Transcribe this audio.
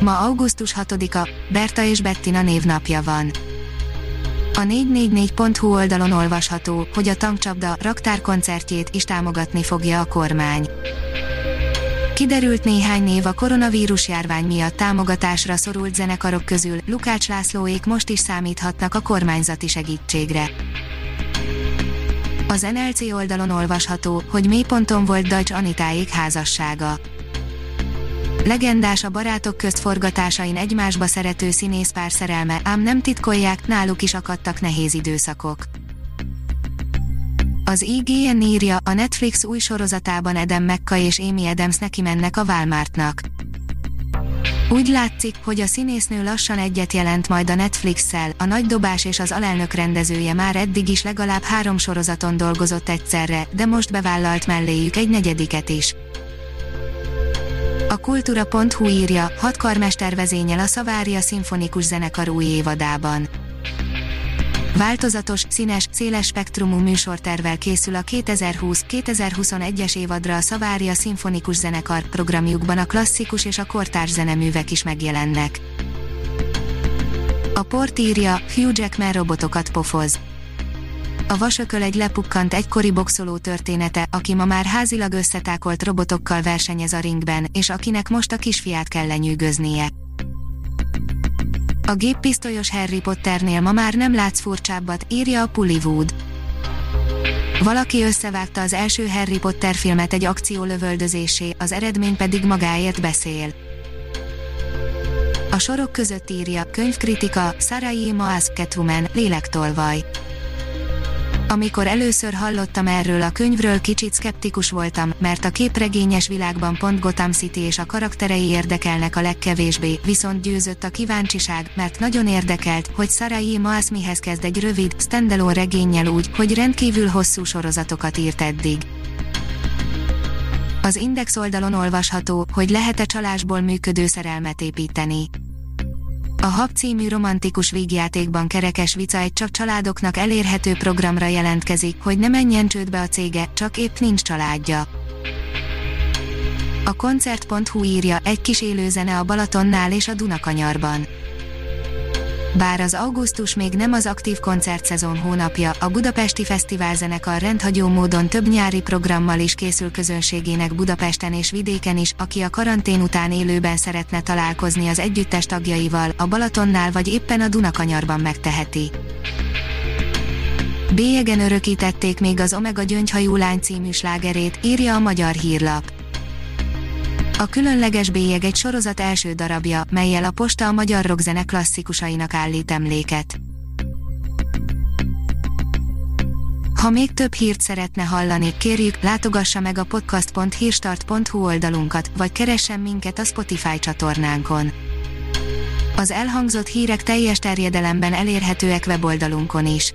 Ma augusztus 6-a, Berta és Bettina névnapja van. A 444.hu oldalon olvasható, hogy a tankcsapda raktárkoncertjét is támogatni fogja a kormány. Kiderült néhány név a koronavírus járvány miatt támogatásra szorult zenekarok közül, Lukács Lászlóék most is számíthatnak a kormányzati segítségre. Az NLC oldalon olvasható, hogy mélyponton volt Dajcs Anitáék házassága. Legendás a barátok közt forgatásain egymásba szerető színészpár szerelme, ám nem titkolják, náluk is akadtak nehéz időszakok. Az IGN írja, a Netflix új sorozatában Edem Mekka és Amy Adams neki mennek a Walmartnak. Úgy látszik, hogy a színésznő lassan egyet jelent majd a Netflix-szel, a Nagy Dobás és az alelnök rendezője már eddig is legalább három sorozaton dolgozott egyszerre, de most bevállalt melléjük egy negyediket is. A kultúra.hu írja, hat karmester vezényel a Szavária Szimfonikus Zenekar új évadában. Változatos, színes, széles spektrumú műsortervel készül a 2020-2021-es évadra a Szavária Szimfonikus Zenekar programjukban a klasszikus és a kortárs zeneművek is megjelennek. A port írja, Hugh Jackman robotokat pofoz. A vasököl egy lepukkant egykori boxoló története, aki ma már házilag összetákolt robotokkal versenyez a ringben, és akinek most a kisfiát kell lenyűgöznie. A géppisztolyos Harry Potternél ma már nem látsz furcsábbat, írja a Pullywood. Valaki összevágta az első Harry Potter filmet egy akció lövöldözésé, az eredmény pedig magáért beszél. A sorok között írja, könyvkritika, Sarai Maas Catwoman, lélektolvaj. Amikor először hallottam erről a könyvről kicsit szkeptikus voltam, mert a képregényes világban pont Gotham City és a karakterei érdekelnek a legkevésbé, viszont győzött a kíváncsiság, mert nagyon érdekelt, hogy Sarai Maas mihez kezd egy rövid, standalone regénnyel úgy, hogy rendkívül hosszú sorozatokat írt eddig. Az Index oldalon olvasható, hogy lehet-e csalásból működő szerelmet építeni. A Hab című romantikus vígjátékban kerekes vica egy csak családoknak elérhető programra jelentkezik, hogy ne menjen csődbe a cége, csak épp nincs családja. A koncert.hu írja, egy kis élőzene a Balatonnál és a Dunakanyarban. Bár az augusztus még nem az aktív koncertszezon hónapja, a Budapesti Fesztiválzenekar rendhagyó módon több nyári programmal is készül közönségének Budapesten és vidéken is, aki a karantén után élőben szeretne találkozni az együttes tagjaival, a Balatonnál vagy éppen a Dunakanyarban megteheti. Bélyegen örökítették még az Omega Gyöngyhajú Lány című slágerét, írja a Magyar Hírlap. A különleges bélyeg egy sorozat első darabja, melyel a posta a magyar rockzene klasszikusainak állít emléket. Ha még több hírt szeretne hallani, kérjük, látogassa meg a podcast.hírstart.hu oldalunkat, vagy keressen minket a Spotify csatornánkon. Az elhangzott hírek teljes terjedelemben elérhetőek weboldalunkon is.